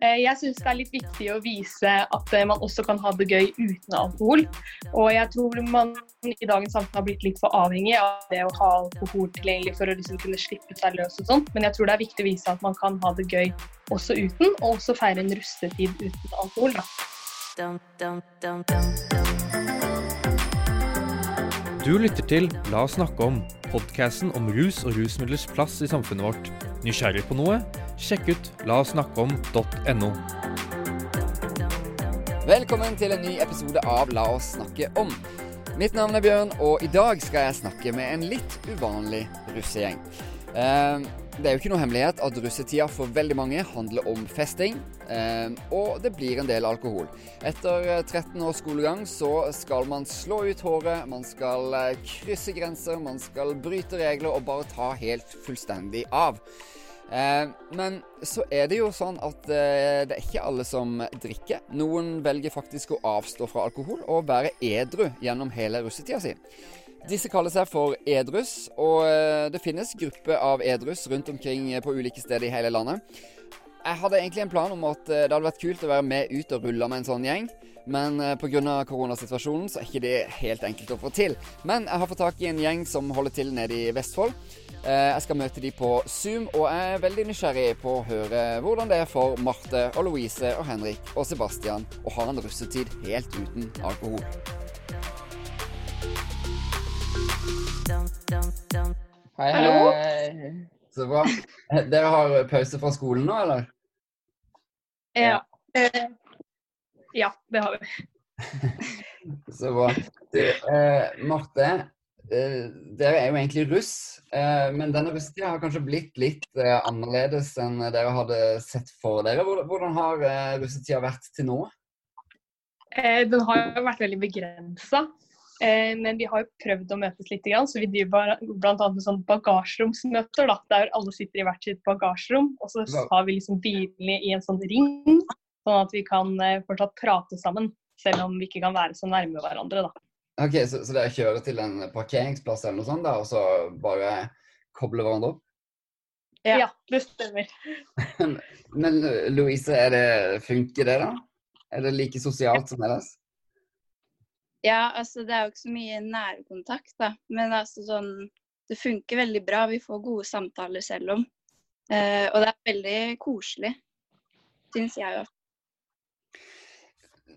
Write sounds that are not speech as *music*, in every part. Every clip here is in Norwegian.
Eh, jeg syns det er litt viktig å vise at eh, man også kan ha det gøy uten alkohol. Og jeg tror man i dagens samfunn har blitt litt for avhengig av det å ha alkohol tilgjengelig for å liksom kunne slippe seg løs og sånt. Men jeg tror det er viktig å vise at man kan ha det gøy også uten, og også feire en russetid uten alkohol. da. Du lytter til La oss snakke om, podkasten om rus og rusmidlers plass i samfunnet vårt. Nysgjerrig på noe? Sjekk ut laossnakkeom.no. Velkommen til en ny episode av La oss snakke om. Mitt navn er Bjørn, og i dag skal jeg snakke med en litt uvanlig russegjeng. Eh, det er jo ikke noe hemmelighet at russetida for veldig mange handler om festing, eh, og det blir en del alkohol. Etter 13 års skolegang så skal man slå ut håret, man skal eh, krysse grenser, man skal bryte regler og bare ta helt fullstendig av. Eh, men så er det jo sånn at eh, det er ikke alle som drikker. Noen velger faktisk å avstå fra alkohol og være edru gjennom hele russetida si. Disse kaller seg for edrus, og eh, det finnes grupper av edrus rundt omkring på ulike steder i hele landet. Jeg hadde egentlig en plan om at det hadde vært kult å være med ut og rulle med en sånn gjeng. Men pga. koronasituasjonen så er ikke det helt enkelt å få til. Men jeg har fått tak i en gjeng som holder til nede i Vestfold. Eh, jeg skal møte de på Zoom, og jeg er veldig nysgjerrig på å høre hvordan det er for Marte og Louise og Henrik og Sebastian å ha en russetid helt uten alkohol. Hei, Hallo? hei. Så bra. Dere har pause fra skolen nå, eller? Ja. Eh, ja, det har vi. *laughs* Så bra. Du, eh, Marte, Eh, dere er jo egentlig russ, eh, men denne russetida har kanskje blitt litt eh, annerledes enn dere hadde sett for dere. Hvordan har russetida vært til nå? Den har jo vært veldig begrensa. Men vi har jo prøvd å møtes litt, så vi driver bl.a. med sånn bagasjeromsmøter. Da, der alle sitter i hvert sitt bagasjerom. Og så har vi liksom bilene i en sånn ring, sånn at vi kan fortsatt prate sammen. Selv om vi ikke kan være så nærme hverandre. da. Ok, Så, så dere kjører til en parkeringsplass eller noe sånt, da, og så bare kobler hverandre opp? Ja, ja det stemmer. *laughs* Men Louise, er det, funker det, da? Er det like sosialt som ellers? Ja, altså det er jo ikke så mye nærkontakt, da. Men altså sånn Det funker veldig bra. Vi får gode samtaler selv om. Eh, og det er veldig koselig, syns jeg jo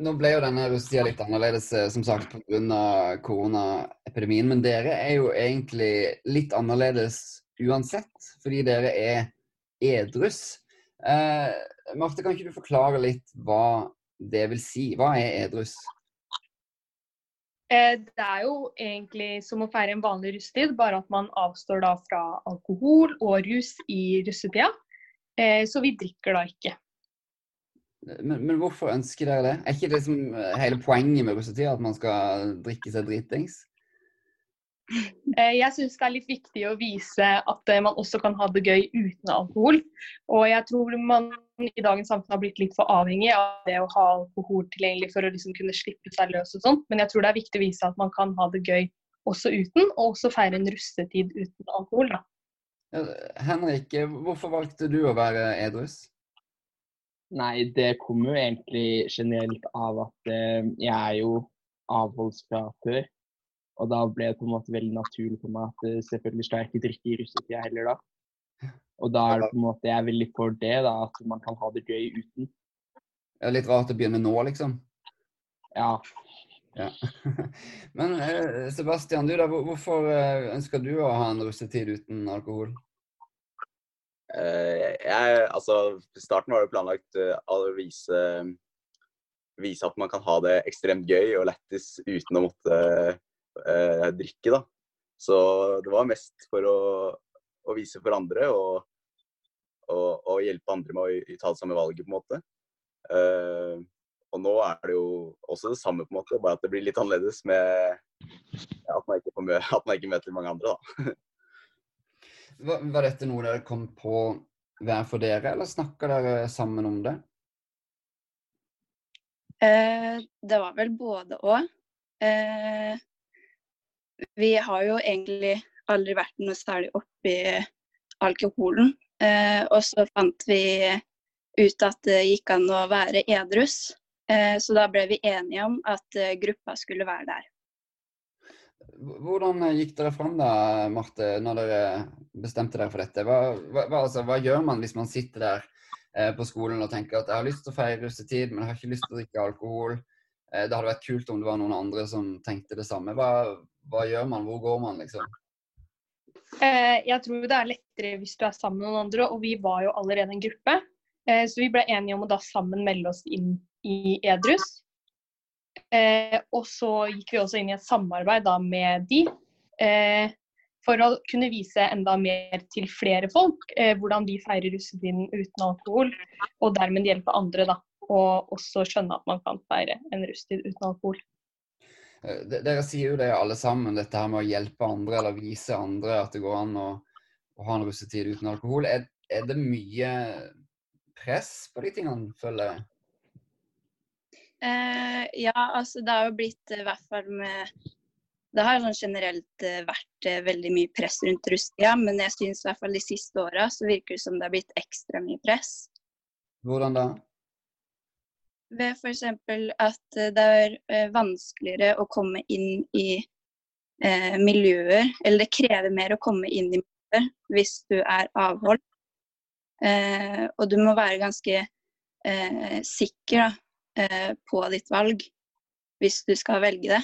nå ble jo denne russetida litt annerledes, eh, som sagt, pga. koronaepidemien. Men dere er jo egentlig litt annerledes uansett, fordi dere er edrus. Eh, Marte, kan ikke du forklare litt hva det vil si? Hva er edrus? Eh, det er jo egentlig som å feire en vanlig russetid, bare at man avstår da fra alkohol og rus i russetida. Eh, så vi drikker da ikke. Men, men, hvorfor ønsker dere det? Er ikke det som eh, hele poenget med russetida at man skal drikke seg dritings? Eh, jeg syns det er litt viktig å vise at eh, man også kan ha det gøy uten alkohol. Og jeg tror man i dagens samfunn har blitt litt for avhengig av det å ha alkohol tilgjengelig for å liksom kunne slippe seg løs og sånt. Men jeg tror det er viktig å vise at man kan ha det gøy også uten, og også feire en russetid uten alkohol. da. Henrik, hvorfor valgte du å være edrus? Nei, det kommer jo egentlig generelt av at eh, jeg er jo avholds fra før. Og da ble det på en måte veldig naturlig for meg at eh, selvfølgelig skal jeg ikke drikke i russetida heller da. Og da er det på en måte jeg er veldig for det, da, at man kan ha det gøy uten. Det er litt rart å begynne nå, liksom? Ja. ja. *laughs* Men eh, Sebastian, du da, hvorfor eh, ønsker du å ha en russetid uten alkohol? Jeg, altså, starten var det planlagt å vise, vise, at man kan ha det ekstremt gøy og lættis uten å måtte uh, drikke. da. Så det var mest for å, å vise for andre og, og, og, hjelpe andre med å ta det samme valget, på en måte. og nå er det jo også det samme, på en måte, bare at det blir litt annerledes med ja, at, man ikke får, *laughs* at man ikke møter mange andre. da. *laughs* Var, var dette noe dere kom på hver for dere, eller snakka dere sammen om det? Eh, det var vel både òg. Eh, vi har jo egentlig aldri vært noe særlig oppi alkoholen. Eh, og så fant vi ut at det gikk an å være edrus. Eh, så da ble vi enige om at eh, gruppa skulle være der. Hvordan eh, gikk dere fram da, Marte, når dere bestemte dere for dette? Hva, hva, altså, hva gjør man hvis man sitter der eh, på skolen og tenker at jeg har lyst til å feire russetid, men jeg har ikke lyst til å drikke alkohol? Eh, det hadde vært kult om det var noen andre som tenkte det samme. Hva, hva gjør man? Hvor går man, liksom? Eh, jeg tror det er lettere hvis du er sammen med noen andre, og vi var jo allerede en gruppe. Eh, så vi ble enige om å da sammen melde oss inn i Edrus. Eh, og så gikk vi også inn i et samarbeid da med de for å kunne vise enda mer til flere folk hvordan de feirer russetiden uten alkohol, og dermed hjelpe andre. da, Og også skjønne at man kan feire en russetid uten alkohol. Eh, dere sier jo det alle sammen, dette her med å hjelpe andre eller vise andre at det går an å, å ha en russetid uten alkohol. Er, er det mye press på de tingene, føler jeg? Eh, ja, altså det har jo blitt i hvert fall med Det har sånn generelt eh, vært eh, veldig mye press rundt russetida, men jeg syns i hvert fall de siste åra så virker det som det har blitt ekstra mye press. Hvordan da? Ved f.eks. at eh, det er eh, vanskeligere å komme inn i eh, miljøer, eller det krever mer å komme inn i miljøer hvis du er avholdt. og du må være ganske sikker da, eh, på ditt valg hvis du skal velge det.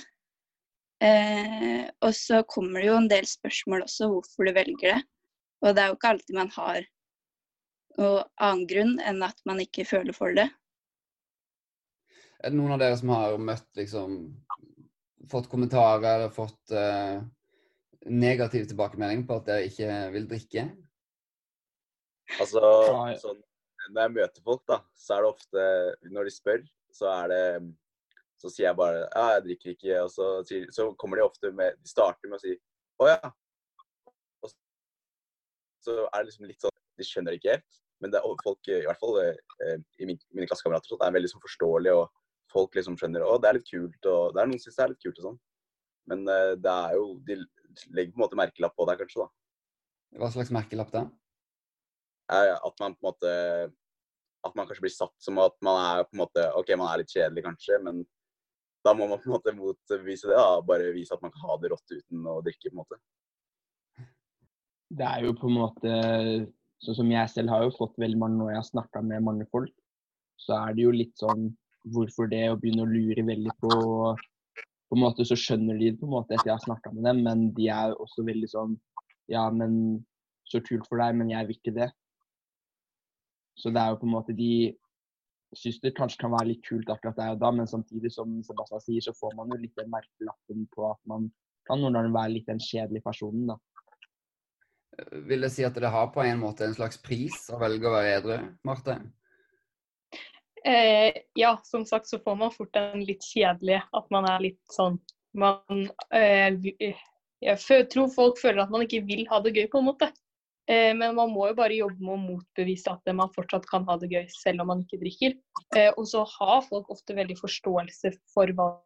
Eh, og så kommer det jo en del spørsmål også hvorfor du velger det. Og det er jo ikke alltid man har noen annen grunn enn at man ikke føler for det. Er det noen av dere som har møtt liksom Fått kommentarer eller fått uh, negativ tilbakemelding på at dere ikke vil drikke? Altså, sånn, når jeg møter folk, da, så er det ofte Når de spør, så er det Så sier jeg bare ja, jeg drikker ikke. Og så, så kommer de ofte med De starter med å si å ja. Og så er det liksom litt sånn De skjønner ikke helt. Men det er folk, i hvert fall eh, i mine klassekamerater, sånn, er veldig forståelige forståelig, og folk liksom skjønner å, det er litt kult. og det er Noen som syns det er litt kult og sånn. Men uh, det er jo De legger på en måte merkelapp på deg, kanskje, da. Hva slags merkelapp da? At man på en måte at man kanskje blir satt som at man er på en måte, ok, man er litt kjedelig kanskje, men da må man på en måte motvise det. da, Bare vise at man kan ha det rått uten å drikke. på en måte. Det er jo på en måte Sånn som jeg selv har jo fått veldig mange når jeg har snakka med mange folk, så er det jo litt sånn Hvorfor det? å begynne å lure veldig på På en måte så skjønner de det på en måte etter jeg har snakka med dem, men de er også veldig sånn Ja, men så kult for deg, men jeg vil ikke det. Så det er jo på en måte de syns det kanskje kan være litt kult akkurat der og da, men samtidig som Sebastian sier, så får man jo litt den merkelappen på at man kan noen ganger være litt den kjedelige personen, da. Vil det si at det har på en måte en slags pris å velge å være edru, Marte? Eh, ja, som sagt så får man fort en litt kjedelig At man er litt sånn man, eh, Jeg tror folk føler at man ikke vil ha det gøy, på en måte. Eh, men man må jo bare jobbe med å motbevise at man fortsatt kan ha det gøy selv om man ikke drikker. Eh, og så har folk ofte veldig forståelse for valget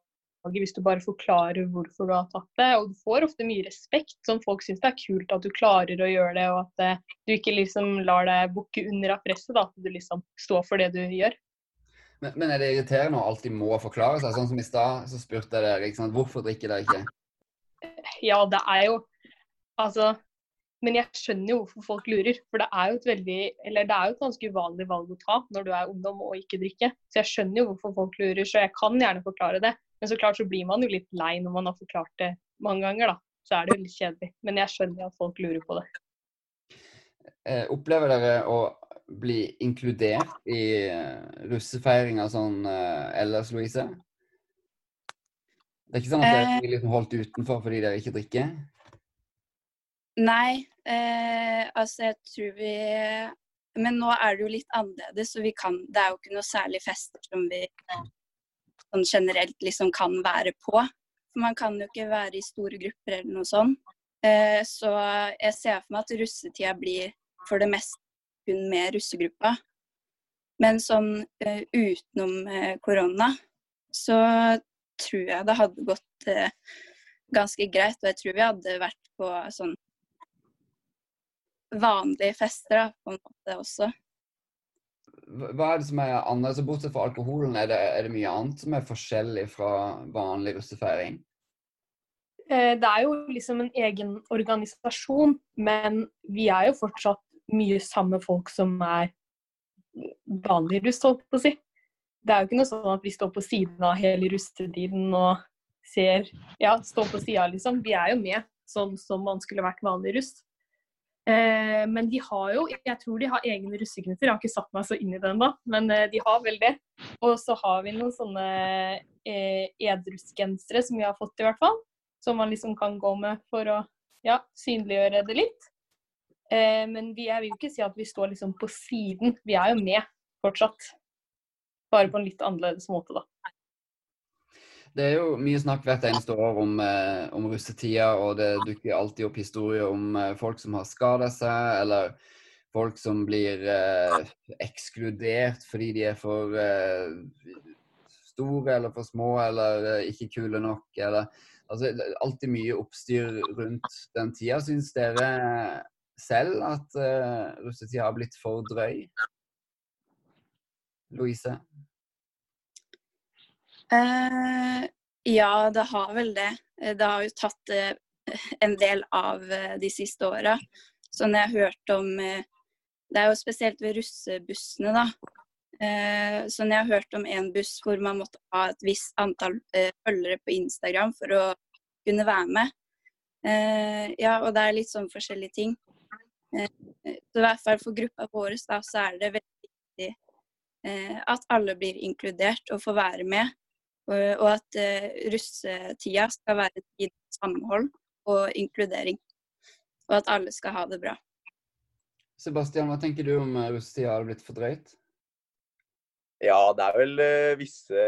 hvis du bare forklarer hvorfor du har tatt det. Og du får ofte mye respekt, som folk syns det er kult at du klarer å gjøre det, og at eh, du ikke liksom lar deg bukke under av presset, at du liksom står for det du gjør. Men, men er det irriterende å alltid må forklare seg? Sånn som i stad, så spurte jeg dere ikke sant? hvorfor drikker dere ikke? Ja, det er jo Altså, men jeg skjønner jo hvorfor folk lurer. For det er jo et veldig, eller det er jo et ganske uvanlig valg å ta når du er ungdom og ikke drikke. Så jeg skjønner jo hvorfor folk lurer, så jeg kan gjerne forklare det. Men så klart så blir man jo litt lei når man har forklart det mange ganger, da. Så er det jo litt kjedelig. Men jeg skjønner at folk lurer på det. Eh, opplever dere å bli inkludert i eh, russefeiringa sånn eh, ellers, Louise? Det er ikke sånn at dere blir liksom holdt utenfor fordi dere ikke drikker? Nei, eh, altså jeg tror vi Men nå er det jo litt annerledes, så vi kan Det er jo ikke noe særlig fester som vi sånn generelt liksom kan være på. For man kan jo ikke være i store grupper eller noe sånt. Eh, så jeg ser for meg at russetida blir for det meste kun med russegruppa. Men sånn uh, utenom uh, korona, så tror jeg det hadde gått uh, ganske greit. Og jeg tror vi hadde vært på sånn vanlige fester da, på en måte også. hva er det som er annerledes? Bortsett fra alkoholen, er det, er det mye annet som er forskjellig fra vanlig russefeiring? Eh, det er jo liksom en egen organisasjon, men vi er jo fortsatt mye samme folk som er vanlig russ, holdt på å si. Det er jo ikke noe sånn at vi står på siden av hele russetiden og ser Ja, står på sida, liksom. Vi er jo med, sånn som man skulle vært vanlig russ. Eh, men de har jo Jeg tror de har egne russeknuter. Jeg har ikke satt meg så inn i det ennå, men eh, de har vel det. Og så har vi noen sånne eh, edrusgensere som vi har fått, i hvert fall. Som man liksom kan gå med for å ja, synliggjøre det litt. Eh, men vi, jeg vil jo ikke si at vi står liksom på siden. Vi er jo med fortsatt. Bare på en litt annerledes måte, da. Det er jo mye snakk hvert eneste år om, eh, om russetida, og det dukker alltid opp historier om eh, folk som har skada seg, eller folk som blir eh, ekskludert fordi de er for eh, store eller for små eller ikke kule nok. Eller, altså, alltid mye oppstyr rundt den tida. Syns dere selv at uh, russetida har blitt for drøy? Louise? Uh, ja, det har vel det. Eh, det har jo tatt uh, en del av uh, de siste åra. Så når jeg har hørt om eh, Det er jo spesielt ved russebussene, da. Eh, så når jeg har hørt om en buss hvor man måtte ha et visst antall følgere på Instagram for å kunne være med. ja, og det er litt sånn forskjellige ting. Så i hvert fall for gruppa vår da, så er det veldig viktig at alle blir inkludert og får være med. Og at uh, russetida skal være en tid for samhold og inkludering. Og at alle skal ha det bra. Sebastian, hva tenker du om russetida har blitt for drøyt? Ja, det er vel visse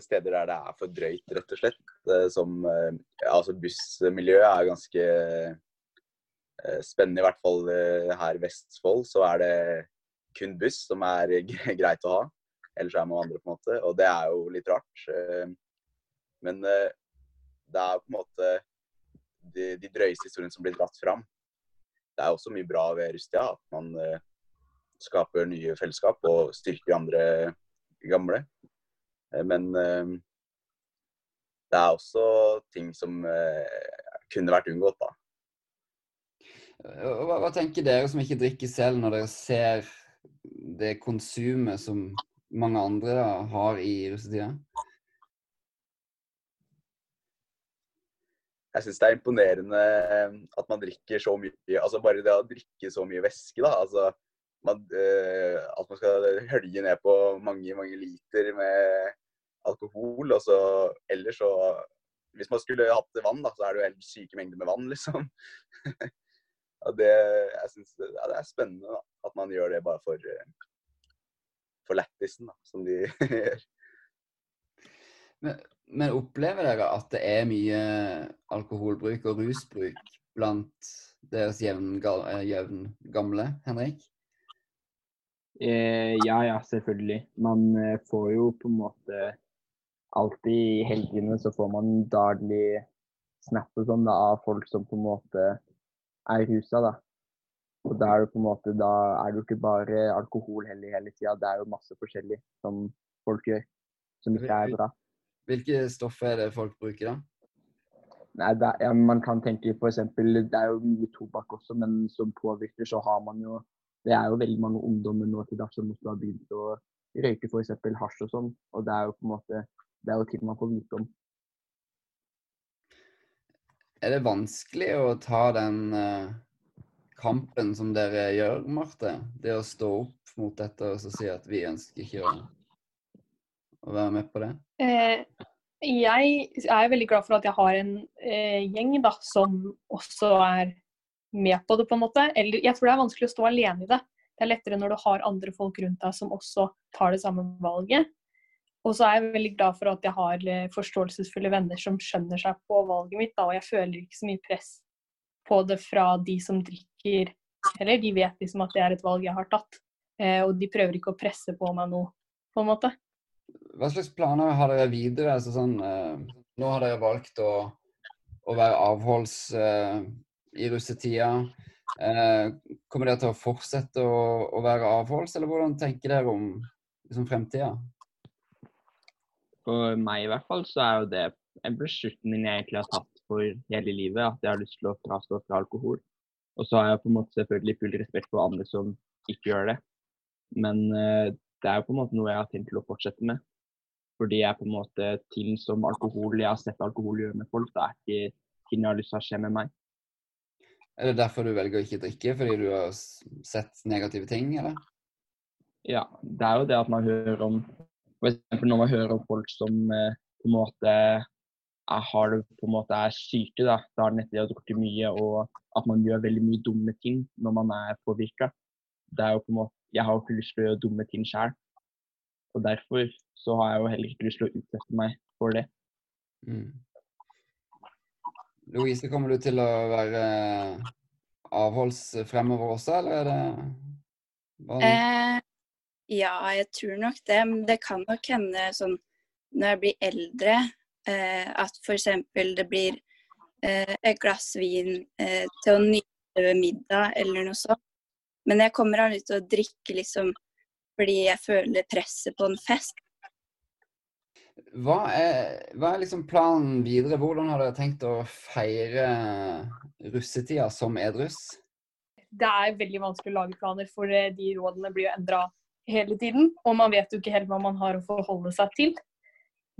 steder der det er for drøyt, rett og slett. Som Altså bussmiljøet er ganske spennende, i hvert fall her i Vestfold. Så er det kun buss som er *laughs* greit å ha. Ellers er man andre, på en måte. Og det er jo litt rart. Eh, men eh, det er på en måte de, de drøyeste historiene som blir dratt fram. Det er også mye bra ved Rustia. At man eh, skaper nye fellesskap og styrker andre gamle. Men det er også ting som kunne vært unngått, da. Hva, hva, tenker dere som ikke drikker selv, når dere ser det konsumet som mange andre da, har i russetida? Jeg syns det er imponerende eh, at man drikker så mye Altså bare det å drikke så mye væske, da. Altså man, øh, at man skal hølje ned på mange, mange liter med alkohol. Og så ellers så Hvis man skulle hatt vann, da, så er det jo helt syke mengder med vann, liksom. *laughs* og det, jeg synes, ja, det er spennende da, at man gjør det bare for uh, for lættisen, som de *laughs* gjør. Men, men, opplever dere at det er mye alkoholbruk og rusbruk blant deres jevn, jevn gamle, Henrik? Eh, ja, ja, selvfølgelig. Man eh, får jo på en måte alltid i helgene så får man daglig snap og sånn av folk som på en måte er rusa, da. Og da er det på en måte, da er det jo ikke bare alkohol heller hele tida, det er jo masse forskjellig som folk gjør, som ikke er bra. Hvilke stoffer er det folk bruker, da? Nei, er, ja, Man kan tenke f.eks. Det er jo mye tobakk også, men som påvirker, så har man jo Det er jo veldig mange ungdommer nå til dags som også har begynt å røyke f.eks. hasj og sånn. Og det er jo på en måte Det er jo ting man får vite om. Er det vanskelig å ta den uh kampen som dere gjør, Marte. Det å stå opp mot dette og si at vi ønsker ikke å være med på det? Eh, jeg er veldig glad for at jeg har en eh, gjeng da, som også er med på det, på en måte. Eller, jeg tror det er vanskelig å stå alene i det. Det er lettere når du har andre folk rundt deg som også tar det samme valget. Og så er jeg veldig glad for at jeg har eh, forståelsesfulle venner som skjønner seg på valget mitt. Da, og jeg føler ikke så mye press på det fra de som drikker heller. De vet liksom at det er et valg jeg har tatt. Eh, og de prøver ikke å presse på meg noe, på en måte. Hva slags planer har dere videre? Altså sånn, eh, nå har dere valgt å, å være avholds eh, i russetida. Eh, kommer dere til å fortsette å, å være avholds, eller hvordan tenker dere om liksom, fremtida? For meg i hvert fall så er jo det en beslutning jeg egentlig har tatt for hele livet, at jeg har lyst til å frastå fra alkohol. Og så har jeg på en måte selvfølgelig full respekt for andre som ikke gjør det. Men uh, det er jo på en måte noe jeg har tenkt til å fortsette med. Fordi jeg på en måte ting som alkohol, jeg har sett alkohol gjøre med folk, det er ikke ting jeg har lyst til å skje med meg. Er det derfor du velger å ikke drikke, fordi du har sett negative ting, eller? Ja, det er jo det at man hører om For eksempel når man hører om folk som eh, på en måte er, har det, på en måte er syke, da. Da har det nettopp drukket mye, og at man gjør veldig mye dumme ting når man er påvirka. Det er jo på en måte Jeg har jo ikke lyst til å gjøre dumme ting sjøl. Og derfor så har jeg jo heller ikke lyst til å utsette meg for det. Mm. Louise, kommer du til å være avholds fremover også, eller er det hva- Eh, ja, jeg tror nok det. Men det kan nok hende sånn når jeg blir eldre, eh, at f.eks. det blir eh, et glass vin eh, til å nyte ved middag eller noe sånt. Men jeg kommer aldri til å drikke liksom fordi jeg føler presset på en fest. Hva er, hva er liksom planen videre? Hvordan har dere tenkt å feire russetida som edrus? Det er veldig vanskelig å lage planer, for eh, de rådene blir jo endra hele tiden. Og man vet jo ikke helt hva man har å forholde seg til.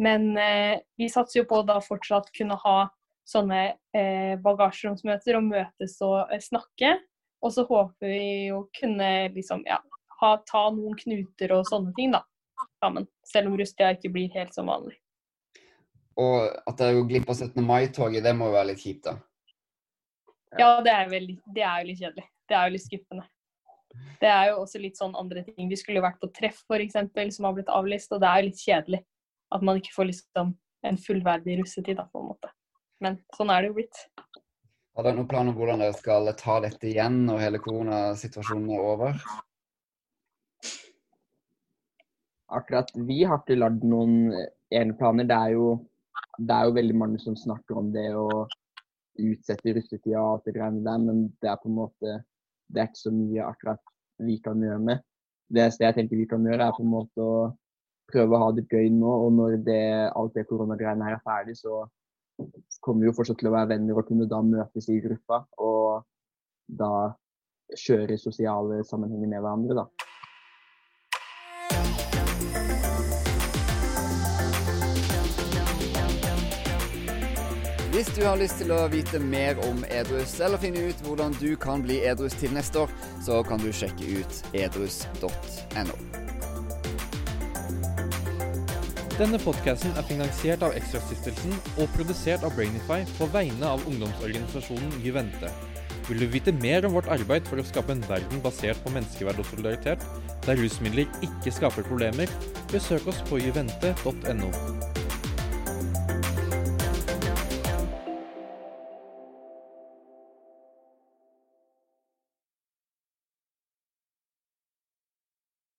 Men eh, vi satser jo på å da fortsatt kunne ha sånne eh, bagasjeromsmøter og møtes og eh, snakke. Og så håper vi å kunne liksom, ja, ha, ta noen knuter og sånne ting da, sammen. Selv om Rustia ikke blir helt som vanlig. Og at dere går glipp av 17. mai-toget, det må jo være litt kjipt, da. Ja, det er, veldig, det er jo litt kjedelig. Det er jo litt skuffende. Det er jo også litt sånn andre ting. Vi skulle jo vært på treff f.eks., som har blitt avlyst, og det er jo litt kjedelig at man ikke får liksom en fullverdig russetid, da, på en måte. Men sånn er det jo blitt. Har dere noen plan om hvordan dere skal ta dette igjen når hele koronasituasjonen er over? akkurat vi har ikke lagd noen eneplaner. Det er, jo, det er jo veldig mange som snakker om det å utsette russetida og alt det greiene der, men det er på en måte det er ikke så mye akkurat vi kan gjøre med. Det eneste jeg tenker vi kan gjøre, er på en måte å prøve å ha det gøy nå. Og når det, alt det koronagreiene her er ferdig, så kommer vi jo fortsatt til å være venner og kunne da møtes i gruppa. Og da kjøre sosiale sammenhenger med hverandre, da. Hvis du har lyst til å vite mer om edrus, eller finne ut hvordan du kan bli edrus til neste år, så kan du sjekke ut edrus.no. Denne podkasten er finansiert av Ekstrastiftelsen og produsert av Brainify på vegne av ungdomsorganisasjonen Juvente. Vil du vite mer om vårt arbeid for å skape en verden basert på menneskeverd og solidaritet, der rusmidler ikke skaper problemer, besøk oss på juvente.no.